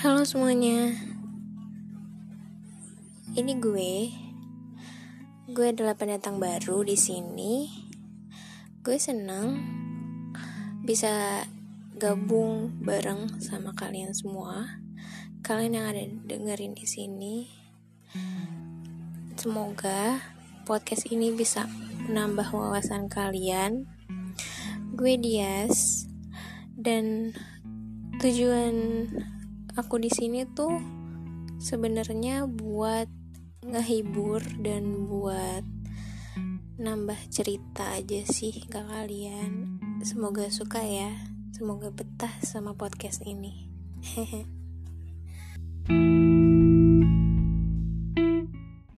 Halo semuanya. Ini gue. Gue adalah pendatang baru di sini. Gue senang bisa gabung bareng sama kalian semua. Kalian yang ada dengerin di sini. Semoga podcast ini bisa menambah wawasan kalian. Gue Dias dan tujuan aku di sini tuh sebenarnya buat ngehibur dan buat nambah cerita aja sih ke kalian. Semoga suka ya. Semoga betah sama podcast ini. Hehe.